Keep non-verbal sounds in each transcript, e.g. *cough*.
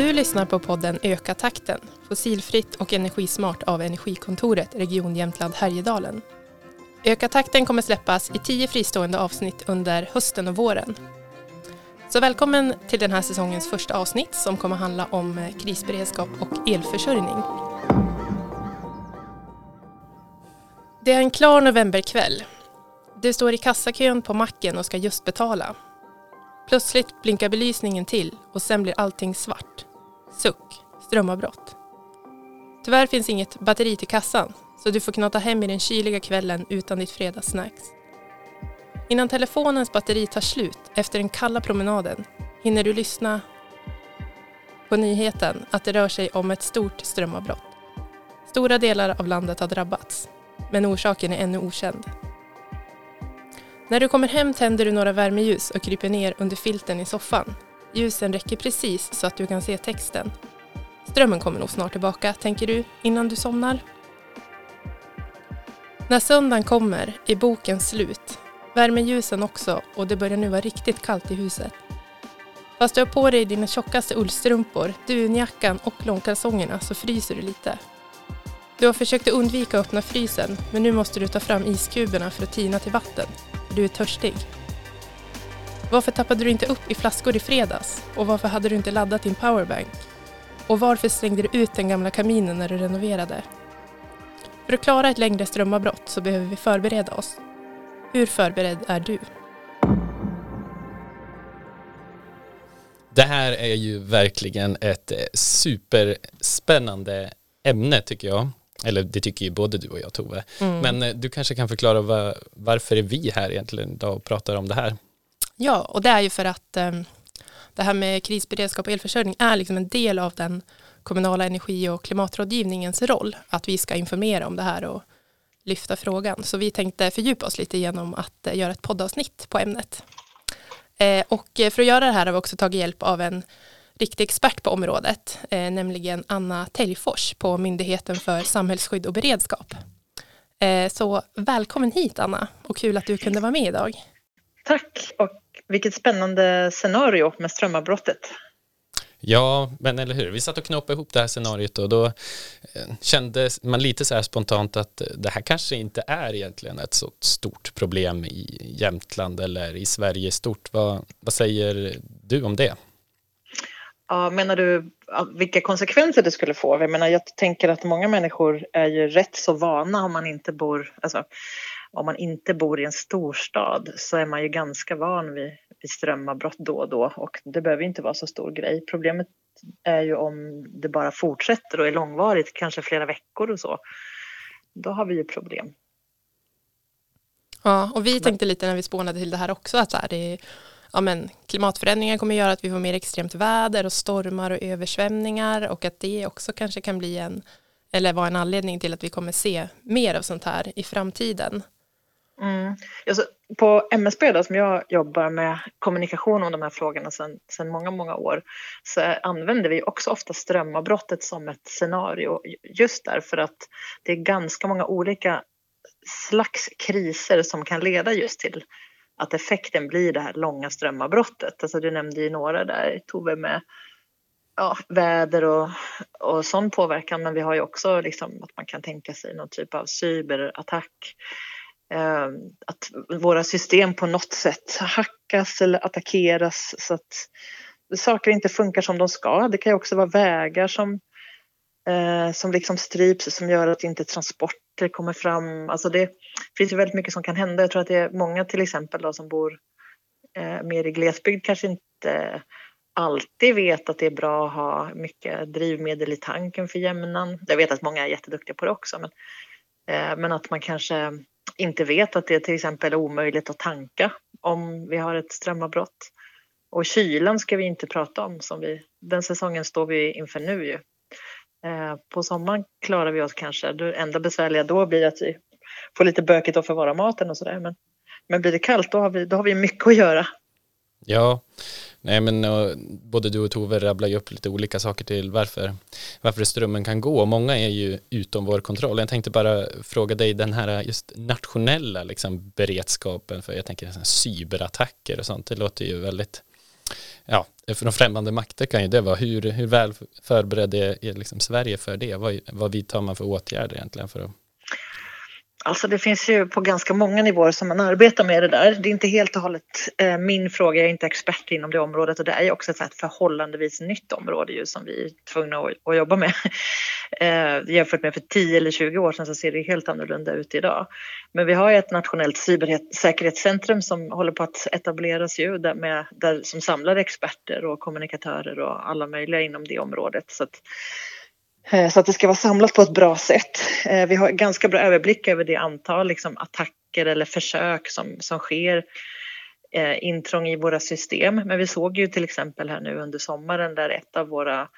Du lyssnar på podden Öka takten, fossilfritt och energismart av Energikontoret Region Jämtland Härjedalen. Öka takten kommer släppas i tio fristående avsnitt under hösten och våren. Så välkommen till den här säsongens första avsnitt som kommer handla om eh, krisberedskap och elförsörjning. Det är en klar novemberkväll. Du står i kassakön på macken och ska just betala. Plötsligt blinkar belysningen till och sen blir allting svart. Suck, strömavbrott. Tyvärr finns inget batteri till kassan så du får knata hem i den kyliga kvällen utan ditt fredagssnacks. Innan telefonens batteri tar slut efter den kalla promenaden hinner du lyssna på nyheten att det rör sig om ett stort strömavbrott. Stora delar av landet har drabbats, men orsaken är ännu okänd. När du kommer hem tänder du några värmeljus och kryper ner under filten i soffan. Ljusen räcker precis så att du kan se texten. Strömmen kommer nog snart tillbaka, tänker du, innan du somnar. När söndagen kommer är boken slut. Värmeljusen också och det börjar nu vara riktigt kallt i huset. Fast du har på dig dina tjockaste ullstrumpor, dunjackan och långkalsongerna så fryser du lite. Du har försökt undvika att öppna frysen men nu måste du ta fram iskuberna för att tina till vatten. Du är törstig. Varför tappade du inte upp i flaskor i fredags? Och varför hade du inte laddat din powerbank? Och varför slängde du ut den gamla kaminen när du renoverade? För att klara ett längre strömavbrott så behöver vi förbereda oss. Hur förberedd är du? Det här är ju verkligen ett superspännande ämne tycker jag. Eller det tycker ju både du och jag Tove. Mm. Men eh, du kanske kan förklara var, varför är vi här egentligen idag och pratar om det här? Ja, och det är ju för att ehm, det här med krisberedskap och elförsörjning är liksom en del av den kommunala energi och klimatrådgivningens roll. Att vi ska informera om det här och lyfta frågan. Så vi tänkte fördjupa oss lite genom att eh, göra ett poddavsnitt på ämnet. Eh, och eh, för att göra det här har vi också tagit hjälp av en riktig expert på området, eh, nämligen Anna Täljfors på Myndigheten för samhällsskydd och beredskap. Eh, så välkommen hit Anna och kul att du kunde vara med idag. Tack och vilket spännande scenario med strömavbrottet. Ja, men eller hur. Vi satt och knåpade ihop det här scenariot och då eh, kände man lite så här spontant att det här kanske inte är egentligen ett så stort problem i Jämtland eller i Sverige stort. Vad, vad säger du om det? Ja, menar du vilka konsekvenser det skulle få? Jag menar, jag tänker att många människor är ju rätt så vana om man inte bor, alltså, om man inte bor i en storstad så är man ju ganska van vid, vid strömavbrott då och då och det behöver inte vara så stor grej. Problemet är ju om det bara fortsätter och är långvarigt, kanske flera veckor och så. Då har vi ju problem. Ja, och vi tänkte lite när vi spånade till det här också att det är ja, men, klimatförändringar kommer göra att vi får mer extremt väder och stormar och översvämningar och att det också kanske kan bli en eller vara en anledning till att vi kommer se mer av sånt här i framtiden. Mm. Alltså, på MSB då, som jag jobbar med kommunikation om de här frågorna sedan många, många år så använder vi också ofta strömavbrottet som ett scenario just därför att det är ganska många olika slags kriser som kan leda just till att effekten blir det här långa strömavbrottet. Alltså du nämnde ju några där, Tove, med ja, väder och, och sån påverkan. Men vi har ju också liksom att man kan tänka sig någon typ av cyberattack. Eh, att våra system på något sätt hackas eller attackeras så att saker inte funkar som de ska. Det kan ju också vara vägar som, eh, som liksom stryps som gör att inte transporter kommer fram. Alltså det finns ju väldigt mycket som kan hända. Jag tror att det är många till exempel då, som bor eh, mer i glesbygd kanske inte alltid vet att det är bra att ha mycket drivmedel i tanken för jämnan. Jag vet att många är jätteduktiga på det också men, eh, men att man kanske inte vet att det till exempel är omöjligt att tanka om vi har ett strömavbrott. Och kylan ska vi inte prata om, som vi, den säsongen står vi inför nu ju. Eh, på sommaren klarar vi oss kanske. Det enda besvärliga då blir att vi får lite bökigt att förvara maten och sådär. Men, men blir det kallt då har, vi, då har vi mycket att göra. Ja, nej men och, både du och Tove rabblar ju upp lite olika saker till varför, varför strömmen kan gå. Många är ju utom vår kontroll. Jag tänkte bara fråga dig den här eh, just nationella liksom, beredskapen för jag tänker cyberattacker och sånt. Det låter ju väldigt ja, för de främmande makter kan ju det vara. Hur, hur väl förberedd är liksom Sverige för det? Vad, vad vidtar man för åtgärder egentligen för att Alltså det finns ju på ganska många nivåer som man arbetar med det där. Det är inte helt och hållet eh, min fråga, jag är inte expert inom det området och det är ju också ett förhållandevis nytt område ju som vi är tvungna att, att jobba med. *laughs* Eh, jämfört med för 10 eller 20 år sedan så ser det helt annorlunda ut idag. Men vi har ju ett nationellt cybersäkerhetscentrum som håller på att etableras ju där, med, där som samlar experter och kommunikatörer och alla möjliga inom det området. Så att, Eh, så att det ska vara samlat på ett bra sätt. Eh, vi har ganska bra överblick över det antal liksom, attacker eller försök som, som sker eh, intrång i våra system. Men vi såg ju till exempel här nu under sommaren där ett av våra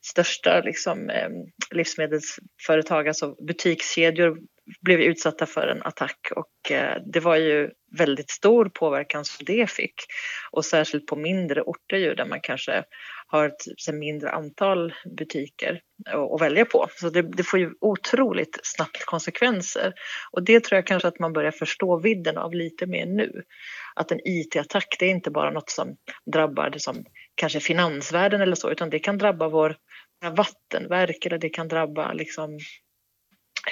största liksom, eh, livsmedelsföretag, alltså butikskedjor, blev utsatta för en attack och eh, det var ju väldigt stor påverkan som det fick. Och särskilt på mindre orter ju där man kanske har ett mindre antal butiker att välja på. Så det, det, får ju otroligt snabbt konsekvenser. Och det tror jag kanske att man börjar förstå vidden av lite mer nu. Att en IT-attack, det är inte bara något som drabbar det som kanske finansvärlden eller så, utan det kan drabba vår vattenverk eller det kan drabba liksom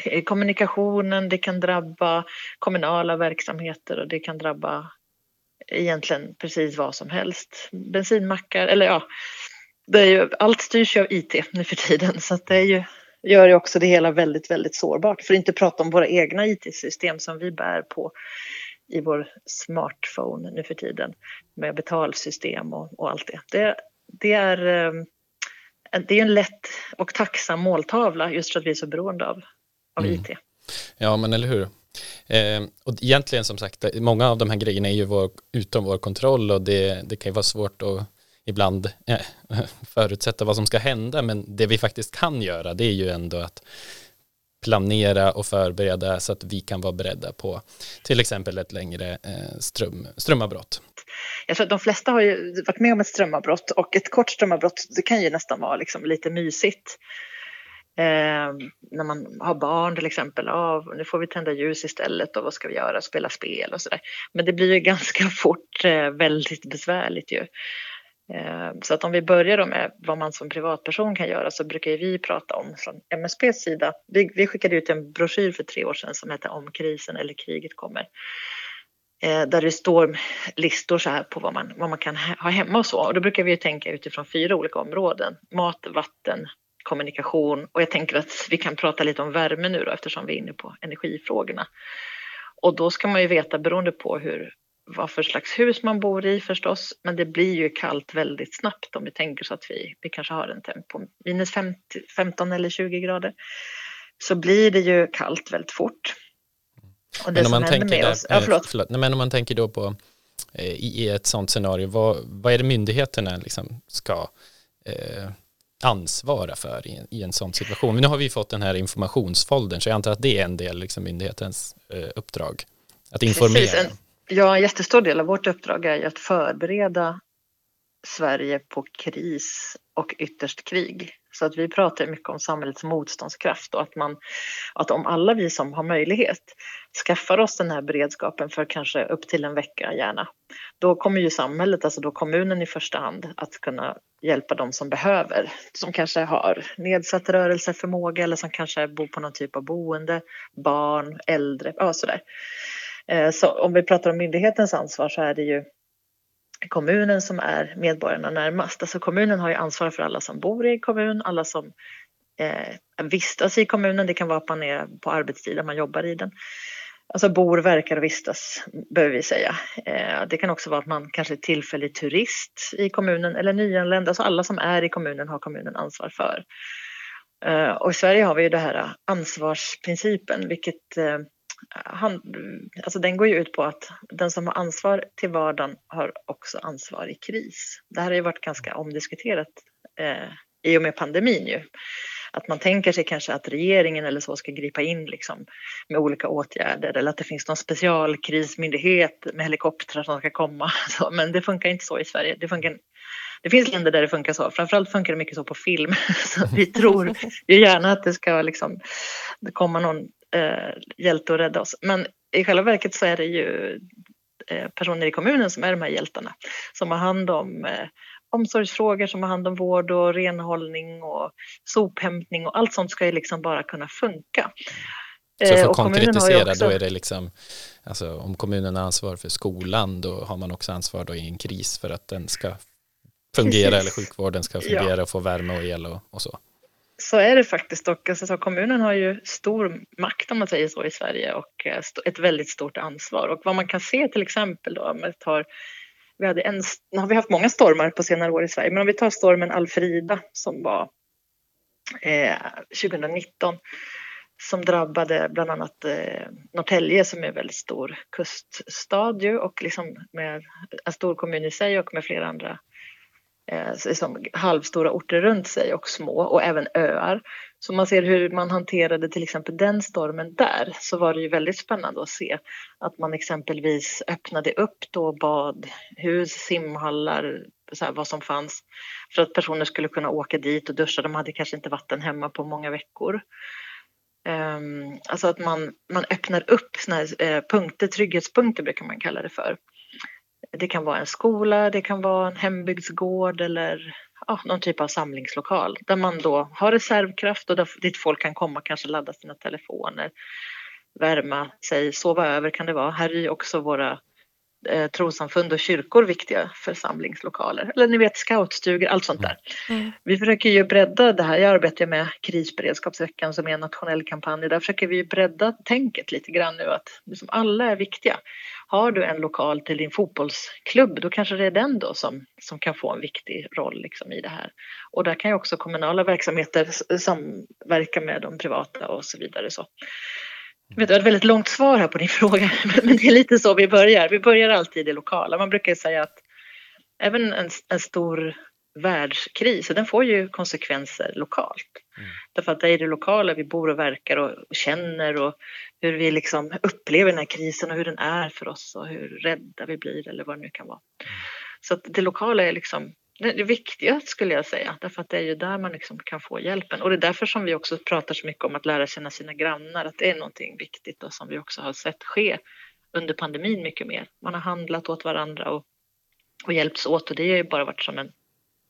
Eh, kommunikationen, det kan drabba kommunala verksamheter och det kan drabba egentligen precis vad som helst. Bensinmackar, eller ja, det är ju, allt styrs ju av IT nu för tiden så att det är ju, gör ju också det hela väldigt, väldigt sårbart. För att inte prata om våra egna IT-system som vi bär på i vår smartphone nu för tiden med betalsystem och, och allt det. det. Det är, eh, det är en lätt och tacksam måltavla just för att vi är så beroende av, av mm. IT. Ja, men eller hur. Eh, och egentligen som sagt, många av de här grejerna är ju vår, utom vår kontroll och det, det kan ju vara svårt att ibland eh, *laughs* förutsätta vad som ska hända, men det vi faktiskt kan göra det är ju ändå att planera och förbereda så att vi kan vara beredda på till exempel ett längre eh, ström, strömavbrott. Jag tror att de flesta har ju varit med om ett strömavbrott och ett kort strömavbrott det kan ju nästan vara liksom lite mysigt. Eh, när man har barn till exempel, ah, nu får vi tända ljus istället och vad ska vi göra, spela spel och sådär. Men det blir ju *laughs* ganska fort eh, väldigt besvärligt ju. Eh, så att om vi börjar då med vad man som privatperson kan göra så brukar vi prata om från MSBs sida. Vi, vi skickade ut en broschyr för tre år sedan som heter Om krisen eller kriget kommer. Eh, där det står listor så här på vad man, vad man kan ha hemma och så. Och då brukar vi tänka utifrån fyra olika områden. Mat, vatten, kommunikation och jag tänker att vi kan prata lite om värme nu då eftersom vi är inne på energifrågorna. Och då ska man ju veta beroende på hur vad för slags hus man bor i förstås, men det blir ju kallt väldigt snabbt om vi tänker så att vi, vi kanske har en temp på minus 50, 15 eller 20 grader. Så blir det ju kallt väldigt fort. Och det men om man tänker med där, oss, ja, förlåt. förlåt. men om man tänker då på eh, i ett sådant scenario, vad, vad är det myndigheterna liksom ska eh, ansvara för i, i en sån situation? Nu har vi fått den här informationsfoldern, så jag antar att det är en del liksom, myndighetens eh, uppdrag. Att informera. Precis, Ja, en jättestor del av vårt uppdrag är ju att förbereda Sverige på kris och ytterst krig. Så att vi pratar mycket om samhällets motståndskraft och att, man, att om alla vi som har möjlighet skaffar oss den här beredskapen för kanske upp till en vecka gärna, då kommer ju samhället, alltså då kommunen i första hand, att kunna hjälpa de som behöver, som kanske har nedsatt rörelseförmåga eller som kanske bor på någon typ av boende, barn, äldre, ja sådär. Eh, så om vi pratar om myndighetens ansvar så är det ju kommunen som är medborgarna närmast. Alltså kommunen har ju ansvar för alla som bor i kommun, alla som eh, vistas i kommunen. Det kan vara att man är på arbetstid, man jobbar i den. Alltså bor, verkar och vistas, behöver vi säga. Eh, det kan också vara att man kanske är tillfällig turist i kommunen eller nyanländ. Alltså alla som är i kommunen har kommunen ansvar för. Eh, och i Sverige har vi ju det här ansvarsprincipen, vilket eh, han, alltså den går ju ut på att den som har ansvar till vardagen har också ansvar i kris. Det här har ju varit ganska omdiskuterat eh, i och med pandemin ju. Att man tänker sig kanske att regeringen eller så ska gripa in liksom med olika åtgärder eller att det finns någon specialkrismyndighet med helikoptrar som ska komma. *laughs* Men det funkar inte så i Sverige. Det, funkar, det finns länder där det funkar så. Framförallt funkar det mycket så på film. *laughs* Så vi tror ju gärna att det ska liksom komma någon eh, hjälte och rädda oss. Men i själva verket så är det ju eh, personer i kommunen som är de här hjältarna som har hand om, eh, omsorgsfrågor som har hand om vård och renhållning och sophämtning och allt sånt ska ju liksom bara kunna funka. Så för att eh, konkretisera, också... då är det liksom, alltså om kommunen har ansvar för skolan, då har man också ansvar då i en kris för att den ska fungera Precis. eller sjukvården ska fungera ja. och få värme och el och, och så. Så är det faktiskt och alltså, kommunen har ju stor makt om man säger så i Sverige och eh, ett väldigt stort ansvar och vad man kan se till exempel då om vi tar vi hade en, nu har vi haft många stormar på senare år i Sverige, men om vi tar stormen Alfrida som var eh, 2019 som drabbade bland annat eh, Norrtälje som är en väldigt stor kuststad ju och liksom med en stor kommun i sig och med flera andra eh, Eh, liksom halvstora orter runt sig och små och även öar. Så man ser hur man hanterade till exempel den stormen där så var det ju väldigt spännande att se att man exempelvis öppnade upp då badhus, simhallar, så här, vad som fanns för att personer skulle kunna åka dit och duscha. De hade kanske inte vatten hemma på många veckor. Um, alltså att man, man öppnar upp såna här, eh, punkter, trygghetspunkter brukar man kalla det för. Det kan vara en skola, det kan vara en hembygdsgård eller ja, någon typ av samlingslokal där man då har reservkraft och där, dit folk kan komma kanske ladda sina telefoner, värma sig, sova över kan det vara. Här är ju också våra eh, trossamfund och kyrkor viktiga församlingslokaler. Eller ni vet scoutstugor, allt sånt där. Mm. Vi försöker ju bredda det här. Jag arbetar med krisberedskapsveckan som är en nationell kampanj. Där försöker vi bredda tänket lite grann nu att liksom alla är viktiga. Har du en lokal till din fotbollsklubb då kanske det är den då som, som kan få en viktig roll liksom i det här. Och där kan ju också kommunala verksamheter samverka med de privata och så vidare. Så. Vet, det var ett väldigt långt svar här på din *laughs* fråga, men det är lite så vi börjar. Vi börjar alltid i det lokala. Man brukar säga att även en, en stor världskris, den får ju konsekvenser lokalt. Mm. Därför att det är det lokala vi bor och verkar och, känner och hur vi liksom upplever den här krisen och hur den är för oss och hur rädda vi blir eller vad det nu kan vara. Mm. Så att det lokala är liksom det viktiga skulle jag säga, därför att det är ju där man liksom kan få hjälpen. Och det är därför som vi också pratar så mycket om att lära känna sina grannar, att det är någonting viktigt och som vi också har sett ske under pandemin mycket mer. Man har handlat åt varandra och, och hjälpts åt och det har ju bara varit som en,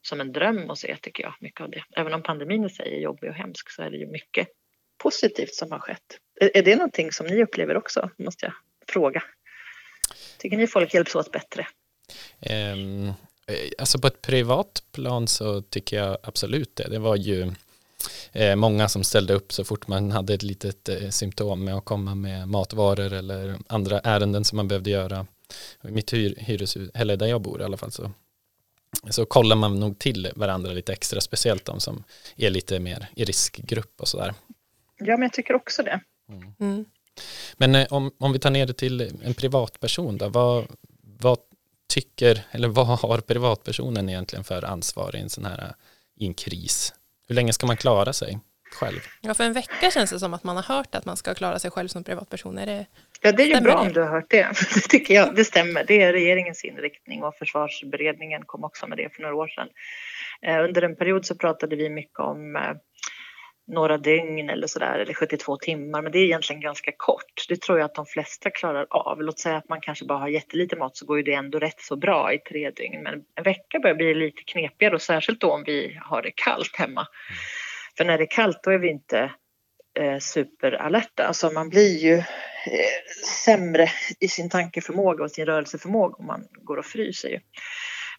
som en dröm att se tycker jag, mycket av det. Även om pandemin i sig är jobbig och hemsk så är det ju mycket positivt som har skett. Är, är det någonting som ni upplever också, måste jag fråga? Tycker ni folk hjälps åt bättre? Um, alltså på ett privat plan så tycker jag absolut det. Det var ju eh, många som ställde upp så fort man hade ett litet eh, symptom med att komma med matvaror eller andra ärenden som man behövde göra. I mitt hyr, hyreshus, eller där jag bor i alla fall, så, så kollar man nog till varandra lite extra, speciellt de som är lite mer i riskgrupp och sådär. Ja, men jag tycker också det. Mm. Mm. Men om, om vi tar ner det till en privatperson då, vad, vad tycker, eller vad har privatpersonen egentligen för ansvar i en sån här i en kris? Hur länge ska man klara sig själv? Ja, för en vecka känns det som att man har hört att man ska klara sig själv som privatperson. Är det, ja, det är ju bra det? om du har hört det. *laughs* Det tycker jag, det stämmer. Det är regeringens inriktning och försvarsberedningen kom också med det för några år sedan. Eh, under en period så pratade vi mycket om eh, några dygn eller sådär, eller 72 timmar, men det är egentligen ganska kort. Det tror jag att de flesta klarar av. Låt säga att man kanske bara har jättelite mat så går ju det ändå rätt så bra i tre dygn. Men en vecka börjar bli lite knepigare och särskilt då om vi har det kallt hemma. För när det är kallt då är vi inte eh, superalerta. Alltså man blir ju eh, sämre i sin tankeförmåga och sin rörelseförmåga om man går och fryser. Ju.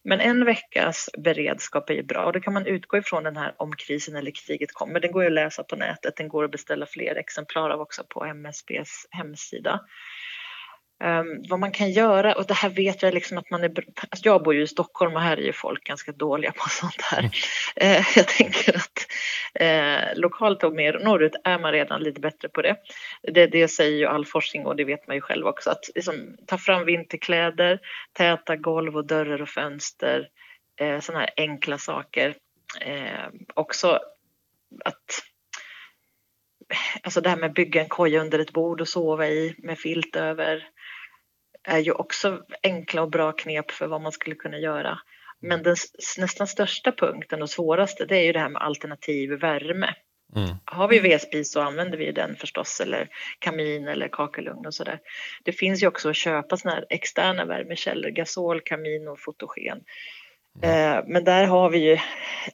Men en veckas beredskap är ju bra och då kan man utgå ifrån den här om krisen eller kriget kommer. Den går ju att läsa på nätet, den går att beställa fler exemplar av också på MSBs hemsida. Um, vad man kan göra, och det här vet jag liksom att man är... Alltså jag bor ju i Stockholm och här är ju folk ganska dåliga på *laughs* sånt här. Uh, jag tänker att uh, lokalt och mer norrut är man redan lite bättre på det. det. Det säger ju all forskning och det vet man ju själv också att liksom, ta fram vinterkläder, täta golv och dörrar och fönster, uh, sådana här enkla saker. Uh, också att Alltså det här med att bygga en koja under ett bord och sova i med filt över är ju också enkla och bra knep för vad man skulle kunna göra. Men den nästan största punkten och svåraste det är ju det här med alternativ värme. Mm. Har vi vedspis så använder vi den förstås eller kamin eller kakelugn och sådär. Det finns ju också att köpa sådana här externa värmekällor, gasol, kamin och fotogen Mm. Men där har vi ju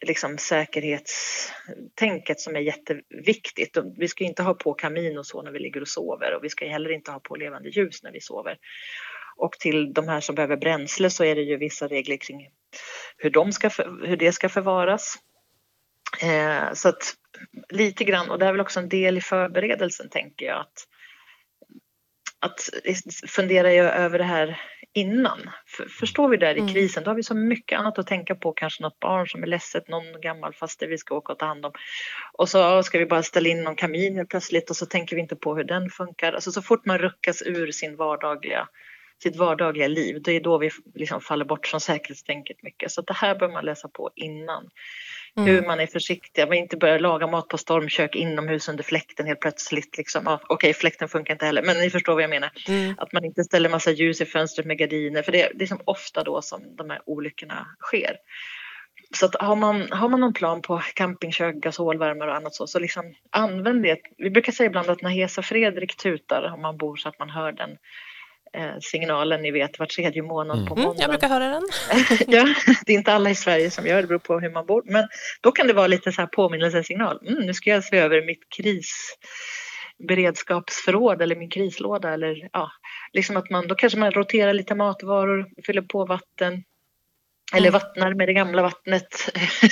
liksom säkerhetstänket som är jätteviktigt. Vi ska inte ha på kamin och så när vi ligger och sover och vi ska heller inte ha på levande ljus när vi sover. Och till de här som behöver bränsle så är det ju vissa regler kring hur, de ska, hur det ska förvaras. Eh, så att lite grann, och det är väl också en del i förberedelsen tänker jag, att, att fundera över det här innan. För, förstår vi där i mm. krisen, då har vi så mycket annat att tänka på, kanske något barn som är ledset, någon gammal faster vi ska åka och ta hand om. Och så ska vi bara ställa in någon kamin plötsligt och så tänker vi inte på hur den funkar. Alltså så fort man ruckas ur sin vardagliga sitt vardagliga liv, det är då vi liksom faller bort från säkerhetstänket mycket. Så det här bör man läsa på innan. Mm. Hur man är försiktig, man inte börjar laga mat på stormkök inomhus under fläkten helt plötsligt. Liksom. Ja, Okej, okay, fläkten funkar inte heller, men ni förstår vad jag menar. Mm. Att man inte ställer massa ljus i fönstret med gardiner, för det, är som ofta då som de här olyckorna sker. Så att har, man, har man någon plan på campingkök, gasolvärmare och annat så, så liksom använd det. Vi brukar säga ibland att när Hesa Fredrik tutar, om man bor så att man hör den, signalen ni vet var tredje månad mm. på måndag. Mm, jag brukar höra den. *laughs* ja, det är inte alla i Sverige som gör det, det beror på hur man bor. Men då kan det vara lite så här påminnelsesignal. Mm, nu ska jag se över mitt krisberedskapsförråd eller min krislåda eller ja, liksom att man då kanske man roterar lite matvaror, fyller på vatten eller mm. vattnar med det gamla vattnet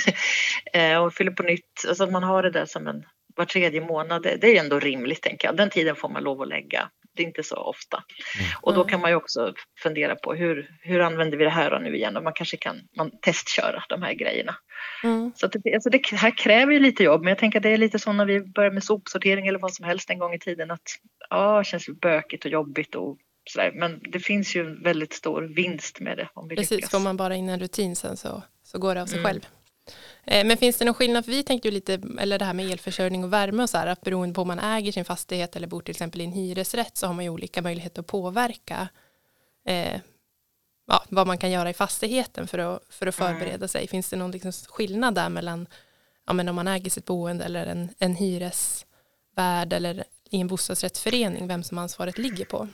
*laughs* eh, och fyller på nytt. Alltså att man har det där som en var tredje månad. Det är ändå rimligt tänker jag. Den tiden får man lov att lägga det är inte så ofta. Mm. Och då kan man ju också fundera på hur, hur använder vi det här nu igen och man kanske kan man testköra de här grejerna. Mm. Så det, alltså det här kräver ju lite jobb men jag tänker att det är lite så när vi börjar med sopsortering eller vad som helst en gång i tiden att ja, det känns bökigt och jobbigt och sådär. Men det finns ju en väldigt stor vinst med det. Om vi Precis, lyckas. får man bara in en rutin sen så, så går det av sig mm. själv. Eh, men finns det någon skillnad, för vi tänkte ju lite, eller det här med elförsörjning och värme och så här, att beroende på om man äger sin fastighet eller bor till exempel i en hyresrätt så har man ju olika möjligheter att påverka eh, ja, vad man kan göra i fastigheten för att, för att mm. förbereda sig. Finns det någon liksom skillnad där mellan ja, men om man äger sitt boende eller en, en hyresvärd eller i en bostadsrättsförening, vem som ansvaret ligger på?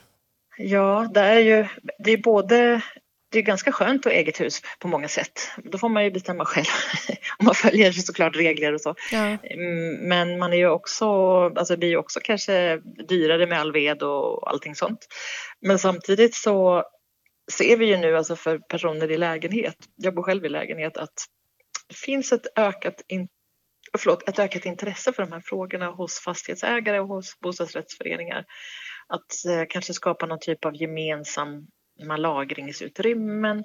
Ja, det är ju det är både det är ganska skönt att ha eget hus på många sätt. Då får man ju bestämma själv. *laughs* Om man följer såklart regler och så. Ja. Mm, men man är ju också, alltså det blir ju också kanske dyrare med all ved och allting sånt. Men samtidigt så ser vi ju nu alltså för personer i lägenhet, jag bor själv i lägenhet, att det finns ett ökat, in, förlåt, ett ökat intresse för de här frågorna hos fastighetsägare och hos bostadsrättsföreningar. Att eh, kanske skapa någon typ av gemensam lagringsutrymmen.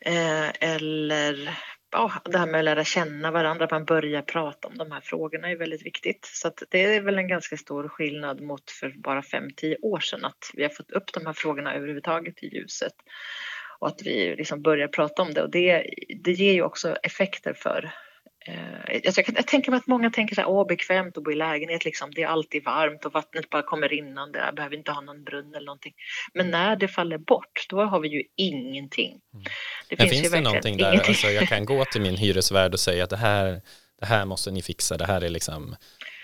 Eh, eller ja, det här med att lära känna varandra, att man börjar prata om de här frågorna är väldigt viktigt. Så det är väl en ganska stor skillnad mot för bara 5-10 år sedan att vi har fått upp de här frågorna överhuvudtaget i ljuset och att vi liksom börjar prata om det och det, det ger ju också effekter för Eh, jag, jag tänker mig att många tänker så här, åh bekvämt att bo i lägenhet, liksom. det är alltid varmt och vattnet bara kommer rinnande, jag behöver inte ha någon brunn eller någonting. Men när det faller bort, då har vi ju ingenting. Mm. Det finns, finns det någonting där, alltså, jag kan gå till min hyresvärd och säga att det här, det här måste ni fixa, det här är liksom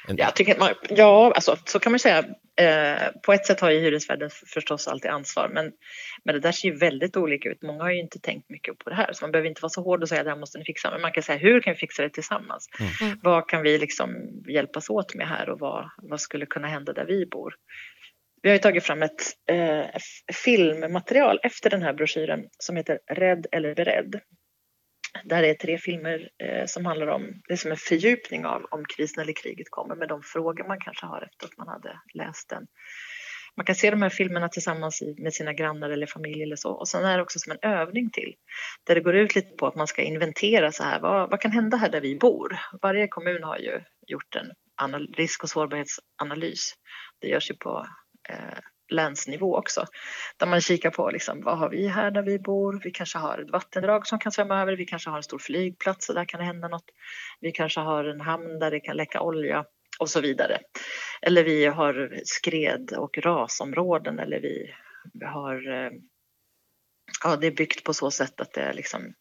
jag tycker man, ja, alltså, så kan man säga. Eh, på ett sätt har ju hyresvärden förstås alltid ansvar, men, men det där ser ju väldigt olika ut. Många har ju inte tänkt mycket på det här, så man behöver inte vara så hård och säga att det här måste ni fixa, men man kan säga hur kan vi fixa det tillsammans? Mm. mm. Vad kan vi liksom hjälpas åt med här och vad, vad skulle kunna hända där vi bor? Vi har ju tagit fram ett eh, filmmaterial efter den här broschyren som heter Rädd eller beredd. Där är tre filmer eh, som handlar om, det är som en fördjupning av om krisen eller kriget kommer med de frågor man kanske har efter att man hade läst den. Man kan se de här filmerna tillsammans med sina grannar eller familj eller så. Och sen är det också som en övning till. Där det går ut lite på att man ska inventera så här, vad, vad kan hända här där vi bor? Varje kommun har ju gjort en risk och sårbarhetsanalys. Det görs ju på eh, länsnivå också. Där man kikar på liksom, vad har vi här där vi bor? Vi kanske har ett vattendrag som kan svämma över. Vi kanske har en stor flygplats och där kan det hända något. Vi kanske har en hamn där det kan läcka olja och så vidare. Eller vi har skred och rasområden eller vi har eh, ja, det är byggt på så sätt att det är liksom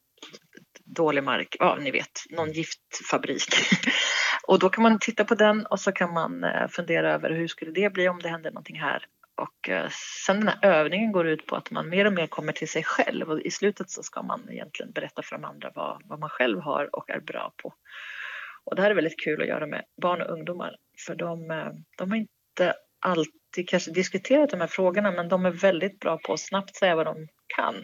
dålig mark, ja ni vet, någon giftfabrik. *laughs* och då kan man titta på den och så kan man eh, fundera över hur skulle det bli om det händer någonting här och eh, sen den här övningen går ut på att man mer och mer kommer till sig själv och i slutet så ska man egentligen berätta för de andra vad, vad man själv har och är bra på. Och det här är väldigt kul att göra med barn och ungdomar för de, eh, de har inte alltid kanske diskuterat de här frågorna men de är väldigt bra på att snabbt säga vad de kan.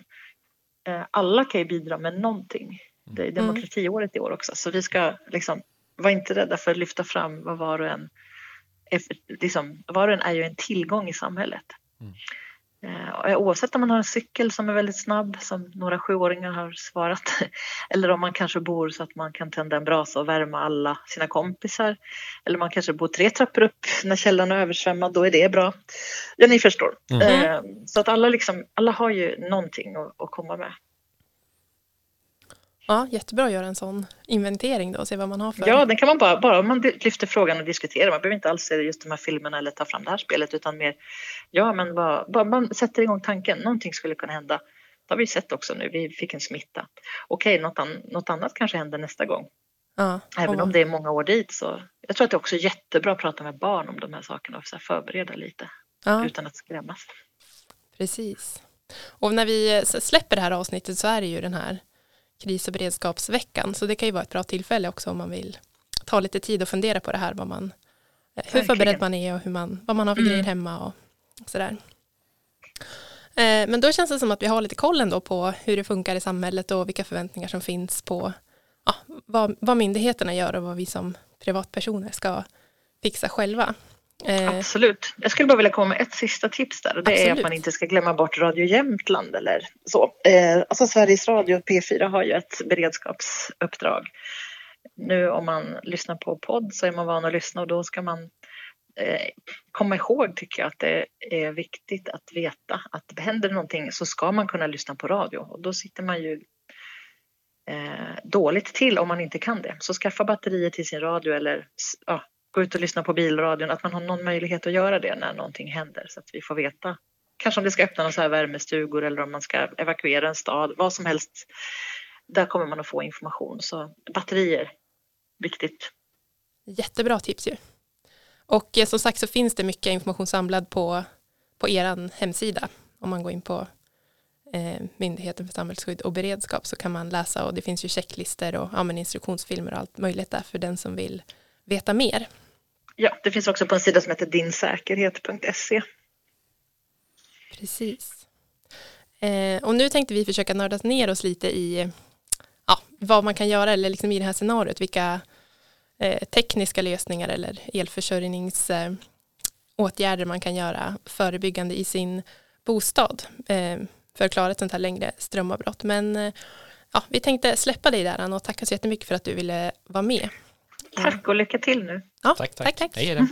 Eh, alla kan ju bidra med någonting. Det är mm. demokratiåret i år också så vi ska liksom vara inte rädda för att lyfta fram vad var och en liksom, var och en är ju en tillgång i samhället. Mm. Eh, oavsett om man har en cykel som är väldigt snabb, som några sjuåringar har svarat, *laughs* eller om man kanske bor så att man kan tända en brasa och värma alla sina kompisar, eller man kanske bor tre trappor upp när källaren är översvämmad, då är det bra. Ja, ni förstår. Mm. Eh, så att alla, liksom, alla har ju någonting att, att komma med. Ja, jättebra att göra en sån inventering då och se vad man har för. Ja, den kan man bara, bara om man lyfter frågan och diskuterar. Man behöver inte alls se just de här filmerna eller ta fram det här spelet utan mer, ja men bara, bara man sätter igång tanken, någonting skulle kunna hända. Det har vi sett också nu, vi fick en smitta. Okej, något, an, något annat kanske händer nästa gång. Ja, Även om det är många år dit så. Jag tror att det är också jättebra att prata med barn om de här sakerna och så förbereda lite ja. utan att skrämmas. Precis. Och när vi släpper det här avsnittet så är det ju den här kris och beredskapsveckan. Så det kan ju vara ett bra tillfälle också om man vill ta lite tid och fundera på det här, vad man, hur förberedd man är och hur man, vad man har för mm. grejer hemma och sådär. Eh, men då känns det som att vi har lite koll ändå på hur det funkar i samhället och vilka förväntningar som finns på ja, vad, vad myndigheterna gör och vad vi som privatpersoner ska fixa själva. Eh, Absolut. Jag skulle bara vilja komma med ett sista tips där och det Absolut. är att man inte ska glömma bort Radio Jämtland eller så. Eh, alltså Sveriges Radio P4 har ju ett beredskapsuppdrag. Nu om man lyssnar på podd så är man van att lyssna och då ska man eh, komma ihåg tycker jag att det är viktigt att veta att händer någonting så ska man kunna lyssna på radio och då sitter man ju eh, dåligt till om man inte kan det. Så skaffa batterier till sin radio eller ja, gå ut och lyssna på bilradion, att man har någon möjlighet att göra det när någonting händer så att vi får veta. Kanske om det ska öppna några så här värmestugor eller om man ska evakuera en stad, vad som helst. Där kommer man att få information. Så batterier, viktigt. Jättebra tips ju. Och eh, som sagt så finns det mycket information samlad på, på er hemsida. Om man går in på eh, Myndigheten för samhällsskydd och beredskap så kan man läsa och det finns ju checklister och ja, instruktionsfilmer och allt möjligt där för den som vill veta mer. Ja, det finns också på en sida som heter dinsäkerhet.se. Precis. Eh, och nu tänkte vi försöka nörda ner oss lite i ja, vad man kan göra eller liksom i det här scenariot, vilka eh, tekniska lösningar eller elförsörjningsåtgärder eh, man kan göra förebyggande i sin bostad eh, för att klara ett sånt här längre strömavbrott. Men eh, ja, vi tänkte släppa dig där Anna och tacka så jättemycket för att du ville vara med. Tack och lycka till nu. Ja, tack, tack. tack, tack. Hej då.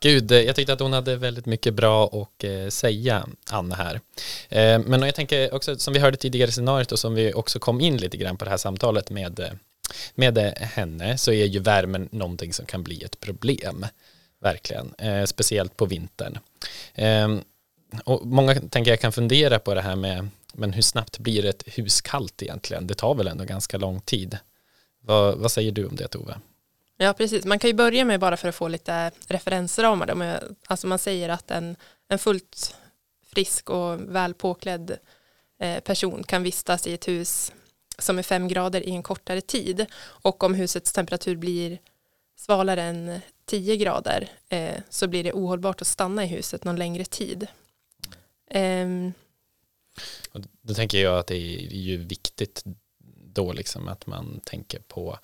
Gud, eh, jag tyckte att hon hade väldigt mycket bra att eh, säga, Anna här. Eh, men jag tänker också, som vi hörde tidigare i scenariot och som vi också kom in lite grann på det här samtalet med, med henne, så är ju värmen någonting som kan bli ett problem, verkligen, speciellt på vintern. Och många tänker jag kan fundera på det här med men hur snabbt blir ett hus kallt egentligen? Det tar väl ändå ganska lång tid. Vad, vad säger du om det Tove? Ja, precis. Man kan ju börja med bara för att få lite referensramar. Alltså man säger att en, en fullt frisk och väl påklädd eh, person kan vistas i ett hus som är fem grader i en kortare tid och om husets temperatur blir svalare än 10 grader eh, så blir det ohållbart att stanna i huset någon längre tid. Eh, och då tänker jag att det är ju viktigt då liksom att man tänker på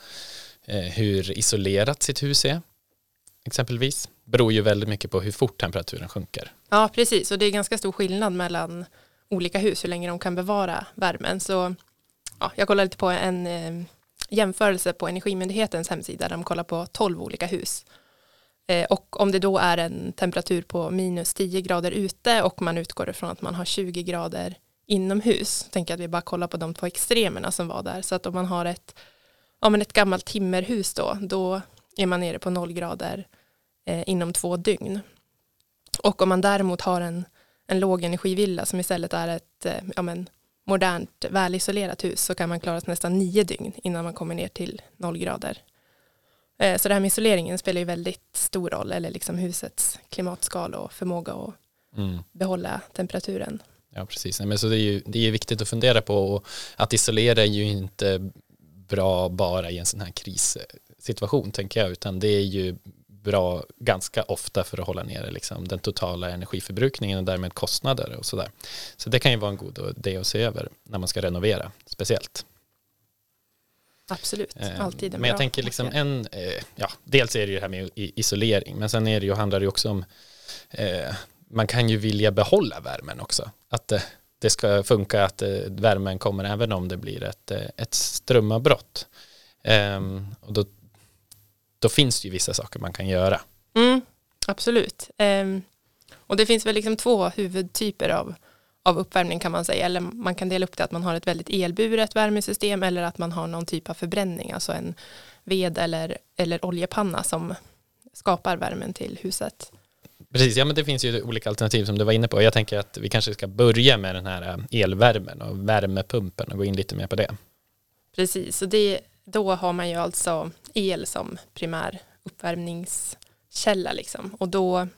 eh, hur isolerat sitt hus är exempelvis. Beror ju väldigt mycket på hur fort temperaturen sjunker. Ja, precis. Och det är ganska stor skillnad mellan olika hus, hur länge de kan bevara värmen. Så ja, jag kollade lite på en eh, jämförelse på Energimyndighetens hemsida där de kollar på 12 olika hus. Eh, och om det då är en temperatur på minus 10 grader ute och man utgår ifrån att man har 20 grader inomhus, tänker att vi bara kollar på de två extremerna som var där. Så att om man har ett, ja, men ett gammalt timmerhus då, då är man nere på noll grader eh, inom två dygn. Och om man däremot har en, en lågenergivilla som istället är ett eh, ja, men, modernt välisolerat hus så kan man klara sig nästan nio dygn innan man kommer ner till noll grader. Eh, så det här med isoleringen spelar ju väldigt stor roll, eller liksom husets klimatskala och förmåga att Mm. behålla temperaturen. Ja, precis. Men så det är ju det är viktigt att fundera på och att isolera är ju inte bra bara i en sån här krissituation, tänker jag, utan det är ju bra ganska ofta för att hålla nere liksom, den totala energiförbrukningen och därmed kostnader och sådär. Så det kan ju vara en god idé att se över när man ska renovera, speciellt. Absolut, Eh, alltid en Men jag bra tänker liksom en, eh, ja, dels är det ju det här med isolering, men sen är det ju, handlar det ju också om, eh, man kan ju vilja behålla värmen också. Att eh, det ska funka, att eh, värmen kommer även om det blir ett, eh, ett strömavbrott. Ehm, och då, då finns det ju vissa saker man kan göra. Mm, absolut. Ehm, och det finns väl liksom två huvudtyper av, av uppvärmning kan man säga. Eller man kan dela upp det att man har ett väldigt elburet värmesystem eller att man har någon typ av förbränning, alltså en ved eller, eller oljepanna som skapar värmen till huset. Precis, ja men det finns ju olika alternativ som du var inne på. Jag tänker att vi kanske ska börja med den här eh, elvärmen och värmepumpen och gå in lite mer på det. Precis, och det, då har man ju alltså el som primär uppvärmningskälla liksom. Och då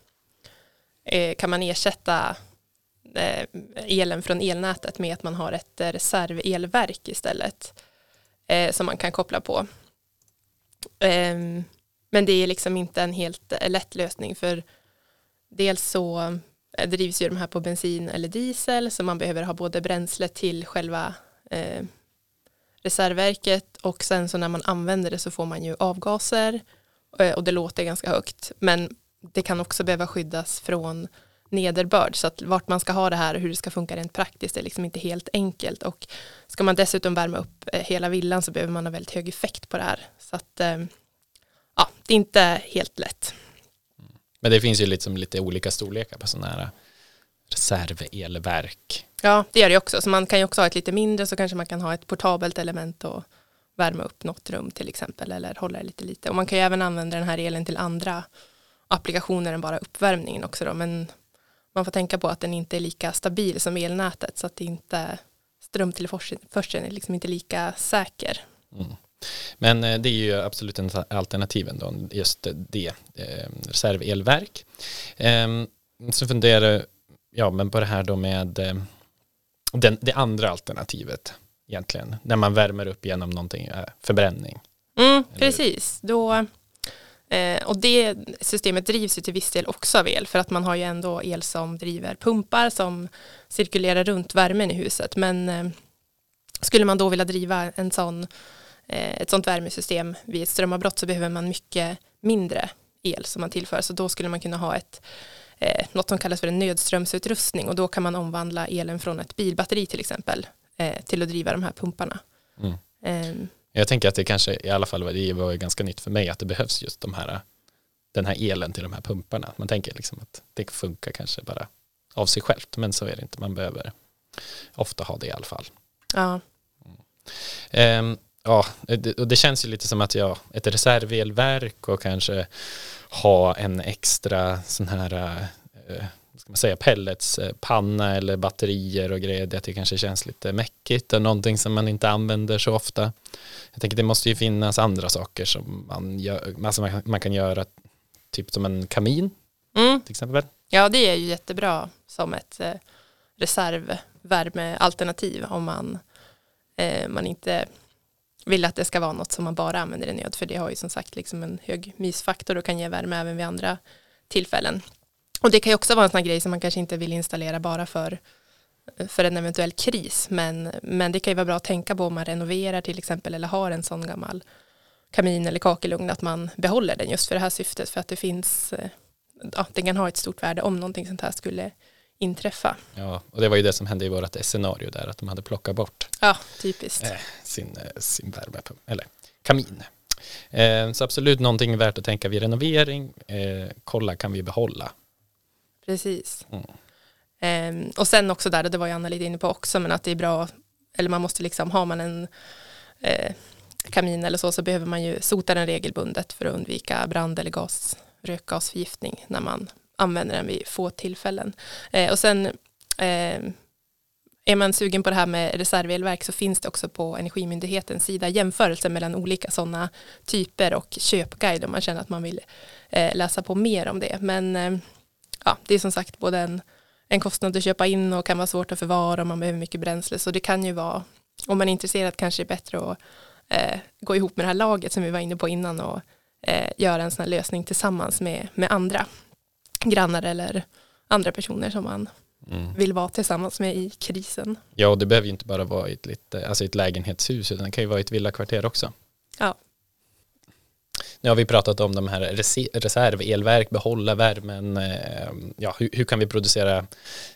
eh, kan man ersätta Eh, elen från elnätet med att man har ett eh, reservelverk istället eh, som man kan koppla på. Ehm, men det är liksom inte en helt lätt lösning för dels så drivs ju de här på bensin eller diesel så man behöver ha både bränsle till själva eh, reservverket och sen så när man använder det så får man ju avgaser och det låter ganska högt men det kan också behöva skyddas från nederbörd så att vart man ska ha det här och hur det ska funka rent praktiskt är liksom inte helt enkelt och ska man dessutom värma upp eh, hela villan så behöver man ha väldigt hög effekt på det här så att eh, ja, det är inte helt lätt. Men det finns ju liksom lite olika storlekar på sådana här reservelverk. Ja, det gör det också. Så man kan ju också ha ett lite mindre så kanske man kan ha ett portabelt element och värma upp något rum till exempel eller hålla det lite lite. Och man kan ju även använda den här elen till andra applikationer än bara uppvärmningen också då. Men man får tänka på att den inte är lika stabil som elnätet så att det inte strömtillförseln är liksom inte lika säker. Mm. Men eh, det är ju absolut en alternativen då, just det, eh, reservelverk. Eh, så funderar ja, men på det här då med eh, den, det andra alternativet egentligen, när man värmer upp genom någonting, förbränning. Mm, precis, då, eh, och det systemet drivs ju till viss del också av el för att man har ju ändå el som driver pumpar som cirkulerar runt värmen i huset. Men eh, skulle man då vilja driva en sån, eh, ett sånt värmesystem vid ett strömavbrott så behöver man mycket mindre el som man tillför. Så då skulle man kunna ha ett eh, något som kallas för en nödströmsutrustning och då kan man omvandla elen från ett bilbatteri till exempel eh, till att driva de här pumparna. Mm. Jag tänker att det kanske i alla fall var, det var ganska nytt för mig att det behövs just de här, den här elen till de här pumparna. Man tänker liksom att det funkar kanske bara av sig självt, men så är det inte. Man behöver ofta ha det i alla fall. ja. Ehm, ja, det, och det känns ju lite som att ja, ett reservelverk och kanske ha en extra sån här vad ska man säga, pelletspanna eller batterier och grejer, det kanske känns lite mäckigt och någonting som man inte använder så ofta. Jag tänker det måste ju finnas andra saker som man, gör, alltså man, man kan göra, typ som en kamin Mm. till exempel. Ja, det är ju jättebra som ett eh, reservvärmealternativ om man, eh, man inte vill att det ska vara något som man bara använder i nöd, för det har ju som sagt liksom en hög mysfaktor och kan ge värme även vid andra tillfällen. Och det kan ju också vara en sån här grej som man kanske inte vill installera bara för, för en eventuell kris, men, men det kan ju vara bra att tänka på om man renoverar till exempel eller har en sån gammal kamin eller kakelugn att man behåller den just för det här syftet för att det finns eh, ja, den kan ha ett stort värde om någonting sånt här skulle inträffa. Ja, och det var ju det som hände i vårt scenario där, att de hade plockat bort Ja, typiskt. eh, sin, eh, sin värmepump, eller kamin. Så absolut någonting värt att tänka vid renovering. Kolla, kan vi behålla? Precis. Mm. Ehm, och sen också där, det var ju Anna lite inne på också, men att det är bra, eller man måste liksom, har man en eh, kamin eller så, så behöver man ju sota den regelbundet för att undvika brand eller gas, rökgasförgiftning när man använder den vid få tillfällen. Eh, och sen eh, är man sugen på det här med reservelverk så finns det också på Energimyndighetens sida jämförelser mellan olika sådana typer och köpguide om man känner att man vill eh, läsa på mer om det. Men eh, ja, det är som sagt både en, en kostnad att köpa in och kan vara svårt att förvara om man behöver mycket bränsle. Så det kan ju vara, om man är intresserad kanske det är bättre att eh, gå ihop med det här laget som vi var inne på innan och eh, göra en sån här lösning tillsammans med, med andra grannar eller andra personer som man mm. vill vara tillsammans med i krisen. Ja, och det behöver ju inte bara vara i ett, lite, alltså ett lägenhetshus, utan det kan ju vara i ett villakvarter också. Ja. Nu har vi pratat om de här reservelverk, behålla värmen, eh, ja, hur, hur, kan vi producera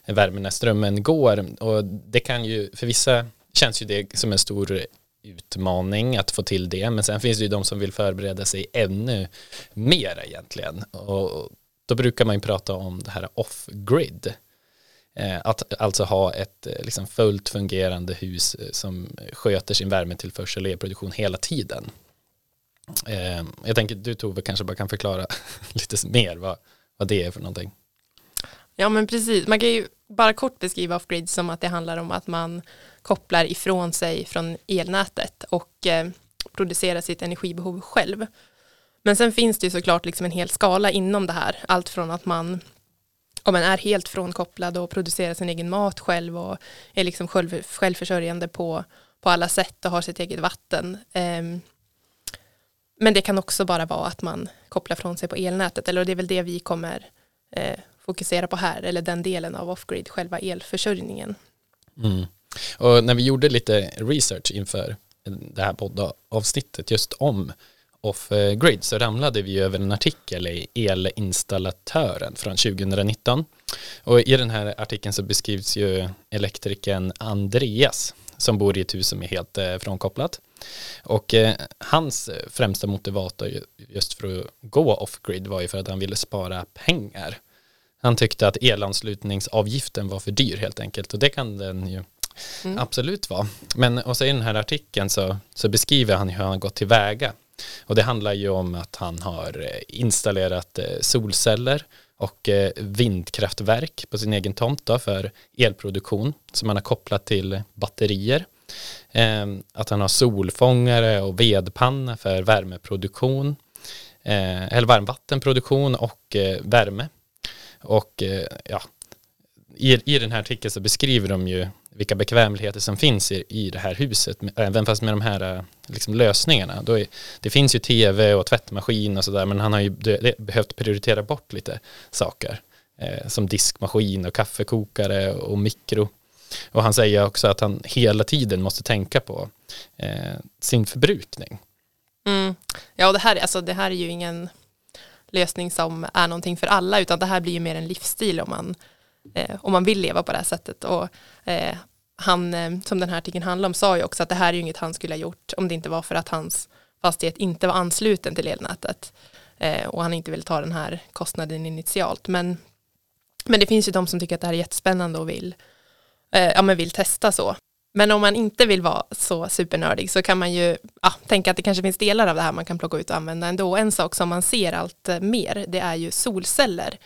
värme när strömmen går? Och det kan ju, för vissa känns ju det som en stor utmaning att få till det, men sen finns det ju de som vill förbereda sig ännu mer egentligen. Och då brukar man ju prata om det här off-grid. Eh, att alltså ha ett eh, liksom fullt fungerande hus som sköter sin värmetillförsel och elproduktion hela tiden. Eh, jag tänker du Tove kanske bara kan förklara *laughs* lite mer vad, vad det är för någonting. Ja men precis, man kan ju bara kort beskriva off-grid som att det handlar om att man kopplar ifrån sig från elnätet och eh, producerar sitt energibehov själv. Men sen finns det ju såklart liksom en hel skala inom det här. Allt från att man om man är helt frånkopplad och producerar sin egen mat själv och är liksom själv, självförsörjande på, på alla sätt och har sitt eget vatten. Eh, men det kan också bara vara att man kopplar från sig på elnätet eller det är väl det vi kommer eh, fokusera på här eller den delen av off-grid, själva elförsörjningen. Mm. Och när vi gjorde lite research inför det här poddavsnittet just om off-grid så ramlade vi över en artikel i Elinstallatören från 2019. Och i den här artikeln så beskrivs ju elektrikern Andreas som bor i ett hus som är helt eh, frånkopplat. Och eh, hans främsta motivator just för att gå off-grid var ju för att han ville spara pengar. Han tyckte att elanslutningsavgiften var för dyr helt enkelt och det kan den ju mm. absolut vara. Men och så i den här artikeln så, så beskriver han hur han gått tillväga och det handlar ju om att han har eh, installerat eh, solceller och eh, vindkraftverk på sin egen tomt för elproduktion som han har kopplat till batterier. Ehm, att han har solfångare och vedpanna för värmeproduktion eh, eller varmvattenproduktion och eh, värme. Och eh, ja, i, i den här artikeln så beskriver de ju vilka bekvämligheter som finns i, i det här huset, även fast med de här liksom, lösningarna. Då är, det finns ju tv och tvättmaskin och sådär, men han har ju behövt prioritera bort lite saker, eh, som diskmaskin och kaffekokare och mikro. Och han säger också att han hela tiden måste tänka på eh, sin förbrukning. Mm. Ja, och det här, alltså, det här är ju ingen lösning som är någonting för alla, utan det här blir ju mer en livsstil om man eh, om man vill leva på det här sättet. Och, eh, han, eh, som den här artikeln handlar om, sa ju också att det här är ju inget han skulle ha gjort om det inte var för att hans fastighet inte var ansluten till elnätet eh, och han inte vill ta den här kostnaden initialt. Men, men det finns ju de som tycker att det här är jättespännande och vill, eh, ja, men vill testa så. Men om man inte vill vara så supernördig så kan man ju ja, tänka att det kanske finns delar av det här man kan plocka ut och använda ändå. En sak som man ser allt eh, mer det är ju solceller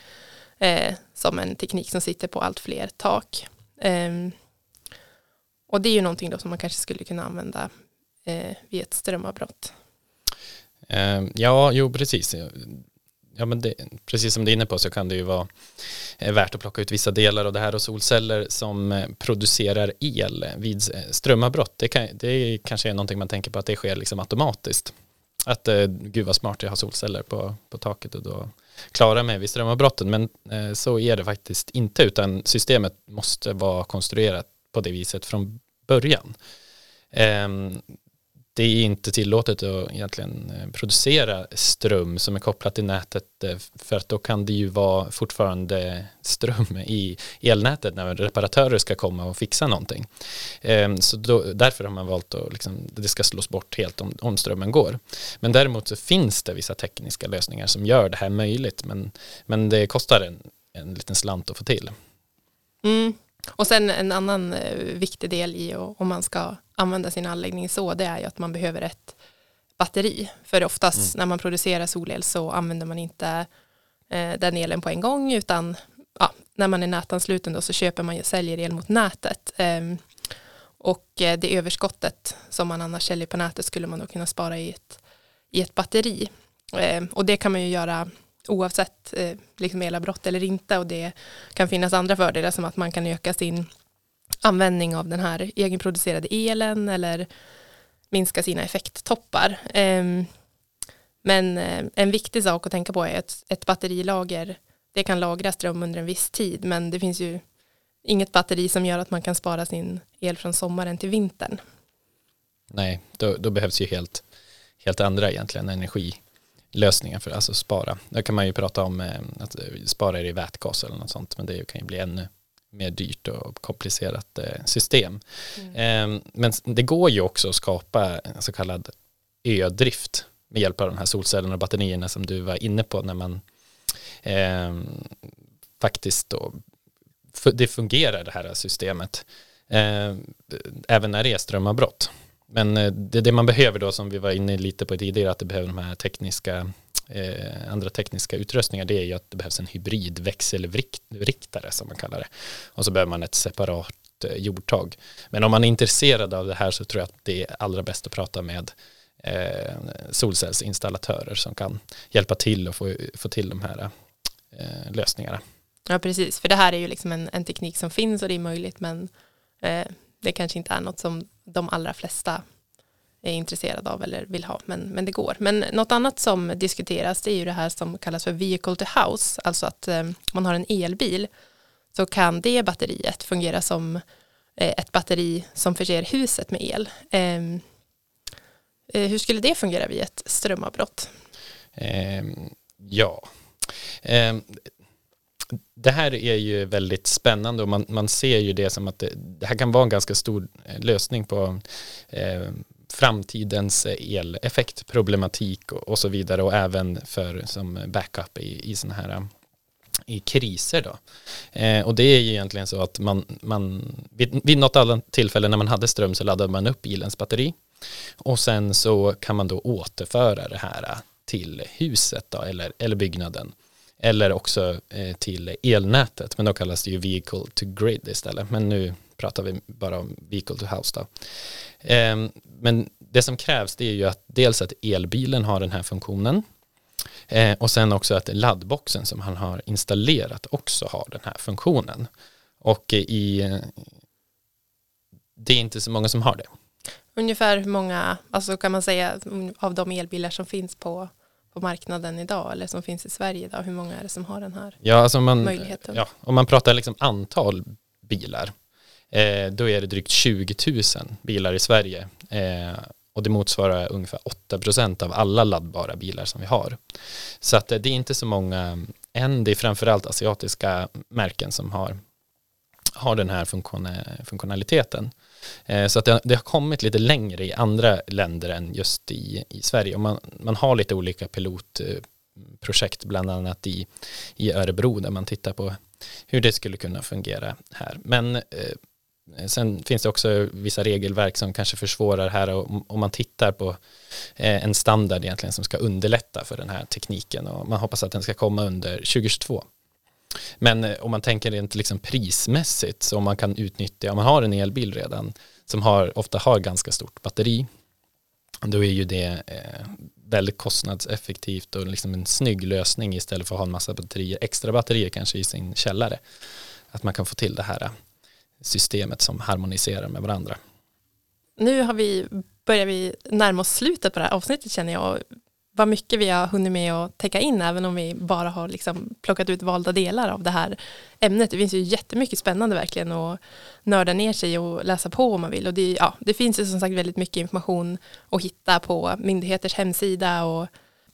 eh, som en teknik som sitter på allt fler tak. Eh, och det är ju någonting då som man kanske skulle kunna använda eh, vid ett strömavbrott. Ehm, ja, jo precis. Ja, men det, precis som du är inne på så kan det ju vara eh, värt att plocka ut vissa delar av det här och solceller som eh, producerar el vid eh, strömavbrott. Det, kan, det kanske är någonting man tänker på att det sker liksom automatiskt. Att gud vad smart jag har solceller på, på taket och då klarar mig vid strömavbrotten. Men eh, så är det faktiskt inte utan systemet måste vara konstruerat på det viset från början. Eh, det är inte tillåtet att egentligen eh, producera ström som är kopplat till nätet eh, för att då kan det ju vara fortfarande ström i elnätet när reparatörer ska komma och fixa någonting. Ehm, så då, därför har man valt att liksom, det ska slås bort helt om, om strömmen går. Men däremot så finns det vissa tekniska lösningar som gör det här möjligt men, men det kostar en, en liten slant att få till. Mm. Och sen en annan eh, viktig del i om man ska använda sin anläggning så det är ju att man behöver ett batteri. För oftast mm. när man producerar solel så använder man inte eh, den elen på en gång utan ja, när man är nätansluten då så köper man och säljer el mot nätet. Ehm, och eh, det överskottet som man annars säljer på nätet skulle man då kunna spara i ett, i ett batteri. Ehm, och det kan man ju göra oavsett eh, liksom elavbrott eller inte och det kan finnas andra fördelar som att man kan öka sin användning av den här egenproducerade elen eller minska sina effekttoppar. Eh, men eh, en viktig sak att tänka på är att ett batterilager det kan lagra ström under en viss tid men det finns ju inget batteri som gör att man kan spara sin el från sommaren till vintern. Nej, då, då behövs ju helt, helt andra egentligen energi energilösningar för att alltså spara. Där kan man ju prata om eh, att spara i vätgas eller något sånt men det kan ju bli ännu mer dyrt och komplicerat eh, system. Mm. Ehm, men det går ju också att skapa en så kallad ödrift med hjälp av de här solcellerna och batterierna som du var inne på när man eh, faktiskt då det fungerar det här systemet eh, även när det är strömavbrott. Men eh, det, det man behöver då som vi var inne lite på tidigare att det behöver de här tekniska eh, andra tekniska utrustningar det är ju att det behövs en hybridväxelriktare som man kallar det. Och så behöver man ett separat eh, jordtag. Men om man är intresserad av det här så tror jag att det är allra bäst att prata med eh, solcellsinstallatörer som kan hjälpa till och få, få till de här eh, lösningarna. Ja, precis. För det här är ju liksom en, en teknik som finns och det är möjligt men eh, det kanske inte är något som de allra flesta är intresserade av eller vill ha, men, men det går. Men något annat som diskuteras det är ju det här som kallas för vehicle to house, alltså att eh, man har en elbil så kan det batteriet fungera som eh, ett batteri som förser huset med el. Ehm, eh, hur skulle det fungera vid ett strömavbrott? Ehm, ja, ehm, det här är ju väldigt spännande och man, man ser ju det som att det, det här kan vara en ganska stor eh, lösning på eh, framtidens eh, eleffektproblematik och, och så vidare och även för som backup i, i sådana här eh, i kriser då. Eh, och det är ju egentligen så att man, man vid, vid något annat tillfälle när man hade ström så laddade man upp bilens batteri och sen så kan man då återföra det här till huset då, eller, eller byggnaden eller också eh, till elnätet men då kallas det ju vehicle to grid istället men nu pratar vi bara om vehicle to house då. Eh, men det som krävs det är ju att dels att elbilen har den här funktionen eh, och sen också att laddboxen som han har installerat också har den här funktionen. Och eh, i det är inte så många som har det. Ungefär hur många, alltså kan man säga av de elbilar som finns på, på marknaden idag eller som finns i Sverige idag, hur många är det som har den här ja, alltså man, möjligheten? Ja, om man pratar liksom antal bilar eh, då är det drygt 20 000 bilar i Sverige eh, och det motsvarar ungefär 8 procent av alla laddbara bilar som vi har. Så att eh, det är inte så många än, det är framförallt asiatiska märken som har, har den här funktion, funktionaliteten. Eh, så att det, det, har kommit lite längre i andra länder än just i, i Sverige och man, man har lite olika pilotprojekt bland annat i, i Örebro där man tittar på hur det skulle kunna fungera här. Men eh, Sen finns det också vissa regelverk som kanske försvårar här och om man tittar på eh, en standard egentligen som ska underlätta för den här tekniken och man hoppas att den ska komma under 2022. Men eh, om man tänker rent liksom prismässigt så om man kan utnyttja, om man har en elbil redan som har, ofta har ganska stort batteri då är ju det eh, väldigt kostnadseffektivt och liksom en snygg lösning istället för att ha en massa batterier, extra batterier kanske i sin källare. Att man kan få till det här eh, systemet som harmoniserar med varandra. Nu har vi, börjar vi närma oss slutet på det här avsnittet känner jag. Vad mycket vi har hunnit med att täcka in även om vi bara har liksom plockat ut valda delar av det här ämnet. Det finns ju jättemycket spännande verkligen att nörda ner sig och läsa på om man vill. Och det, ja, det finns ju som sagt väldigt mycket information att hitta på myndigheters hemsida och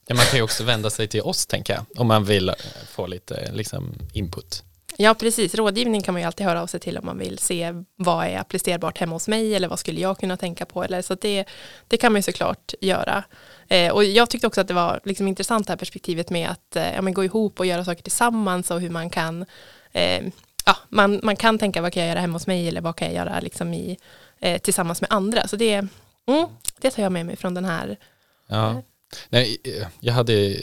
Ja, man kan ju också vända sig till oss tänker jag om man vill få lite liksom, input. Ja, precis. Rådgivning kan man ju alltid höra av sig till om man vill se vad är applicerbart hemma hos mig eller vad skulle jag kunna tänka på. Eller, så det, det kan man ju såklart göra. Eh, och jag tyckte också att det var liksom intressant det här perspektivet med att eh, ja, men gå ihop och göra saker tillsammans och hur man kan eh, ja, man, man kan tänka vad kan jag göra hemma hos mig eller vad kan jag göra liksom i, eh, tillsammans med andra. Så det, mm, det tar jag med mig från den här ja. Nej, eh, jag hade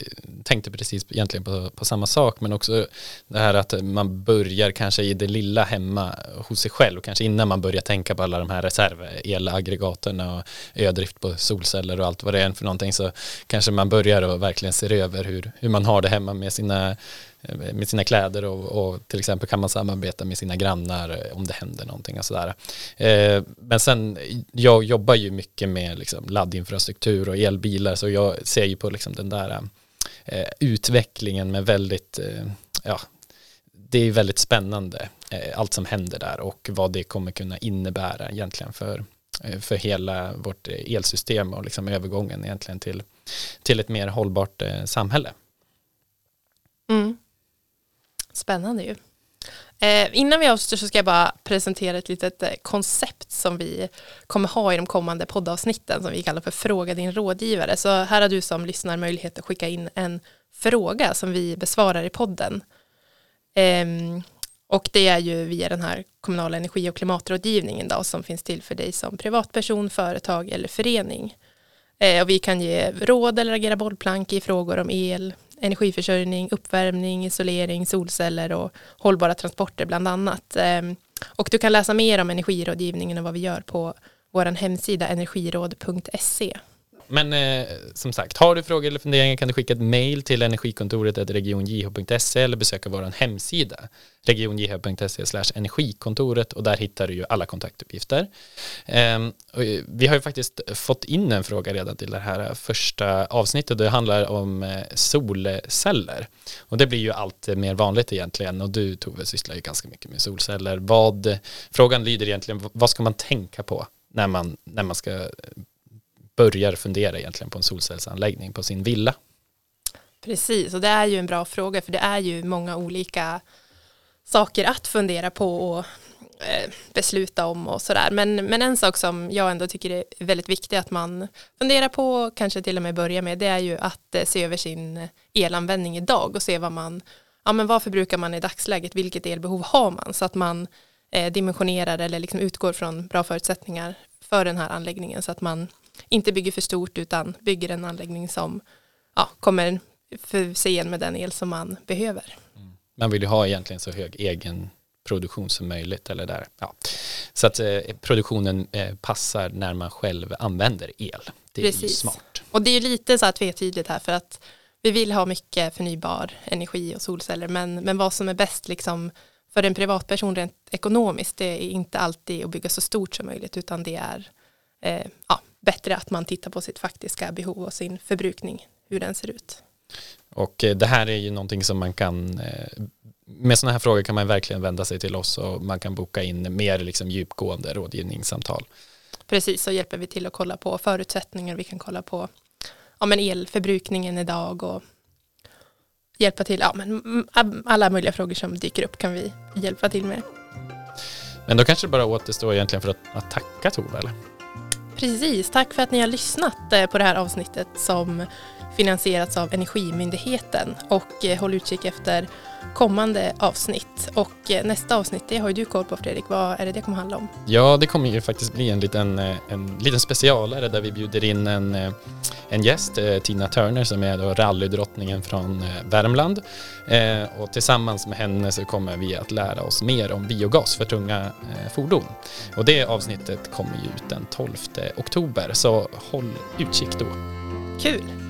tänkte precis egentligen på, på samma sak men också det här att man börjar kanske i det lilla hemma hos sig själv kanske innan man börjar tänka på alla de här reservelaggregaten och ödrift på solceller och allt vad det är för någonting så kanske man börjar och verkligen ser över hur, hur man har det hemma med sina Eh, med sina kläder och, och, till exempel kan man samarbeta med sina grannar eh, om det händer någonting och sådär. Eh, men sen, jag jobbar ju mycket med liksom laddinfrastruktur och elbilar så jag ser ju på liksom den där eh, utvecklingen med väldigt, eh, ja, det är väldigt spännande eh, allt som händer där och vad det kommer kunna innebära egentligen för, för hela vårt elsystem och liksom övergången egentligen till, till ett mer hållbart samhälle. Mm. Spännande ju. Eh, innan vi avslutar så ska jag bara presentera ett litet eh, koncept som vi kommer ha i de kommande poddavsnitten som vi kallar för Fråga din rådgivare. Så här har du som lyssnar möjlighet att skicka in en fråga som vi besvarar i podden. Eh, och det är ju via den här kommunala energi och klimatrådgivningen då, som finns till för dig som privatperson, företag eller förening. Eh, och vi kan ge råd eller agera bollplank i frågor om el, energiförsörjning, uppvärmning, isolering, solceller och hållbara transporter bland annat. Ehm, och du kan läsa mer om energirådgivningen och vad vi gör på vår hemsida energiråd.se. Men eh, som sagt, har du frågor eller funderingar kan du skicka ett mail till energikontoret regionjh.se eller besöka vår hemsida regionjh.se energikontoret och där hittar du ju alla kontaktuppgifter. Ehm, eh, vi har ju faktiskt fått in en fråga redan till det här eh, första avsnittet. Det handlar om eh, solceller och det blir ju allt mer vanligt egentligen och du Tove sysslar ju ganska mycket med solceller. Vad, eh, frågan lyder egentligen, vad ska man tänka på när man, när man ska eh, börjar fundera egentligen på en solcellsanläggning på sin villa? Precis, och det är ju en bra fråga för det är ju många olika saker att fundera på och eh, besluta om och sådär. Men, men en sak som jag ändå tycker är väldigt viktig att man funderar på, och kanske till och med börja med, det är ju att eh, se över sin elanvändning idag och se vad man, ja men vad förbrukar man i dagsläget, vilket elbehov har man, så att man eh, dimensionerar eller liksom utgår från bra förutsättningar för den här anläggningen så att man inte bygger för stort utan bygger en anläggning som ja, kommer förse igen med den el som man behöver. Mm. Man vill ju ha egentligen så hög egen produktion som möjligt eller där. Ja. Så att eh, produktionen eh, passar när man själv använder el. Det är Precis. smart. Och det är lite så här tvetydigt här för att vi vill ha mycket förnybar energi och solceller men, men vad som är bäst liksom för en privatperson rent ekonomiskt det är inte alltid att bygga så stort som möjligt utan det är eh, ja, bättre att man tittar på sitt faktiska behov och sin förbrukning, hur den ser ut. Och eh, det här är ju någonting som man kan, eh, med sådana här frågor kan man verkligen vända sig till oss och man kan boka in mer liksom djupgående rådgivningssamtal. Precis, så hjälper vi till att kolla på förutsättningar, vi kan kolla på ja, men elförbrukningen idag och hjälpa till, ja, men alla möjliga frågor som dyker upp kan vi hjälpa till med. Men då kanske det bara återstår egentligen för att, att tacka Tove, eller? Precis, tack för att ni har lyssnat eh, på det här avsnittet som finansierats av Energimyndigheten och eh, håll utkik efter kommande avsnitt. Och eh, nästa avsnitt, det har ju du koll på Fredrik, vad är det det kommer handla om? Ja, det kommer ju faktiskt bli en liten, en liten specialare där vi bjuder in en en gäst, eh, Tina Turner som är då rallydrottningen från eh, Värmland. Eh, och tillsammans med henne så kommer vi att lära oss mer om biogas för tunga fordon. Och det avsnittet kommer ju ut den 12 oktober så håll utkik då. Kul!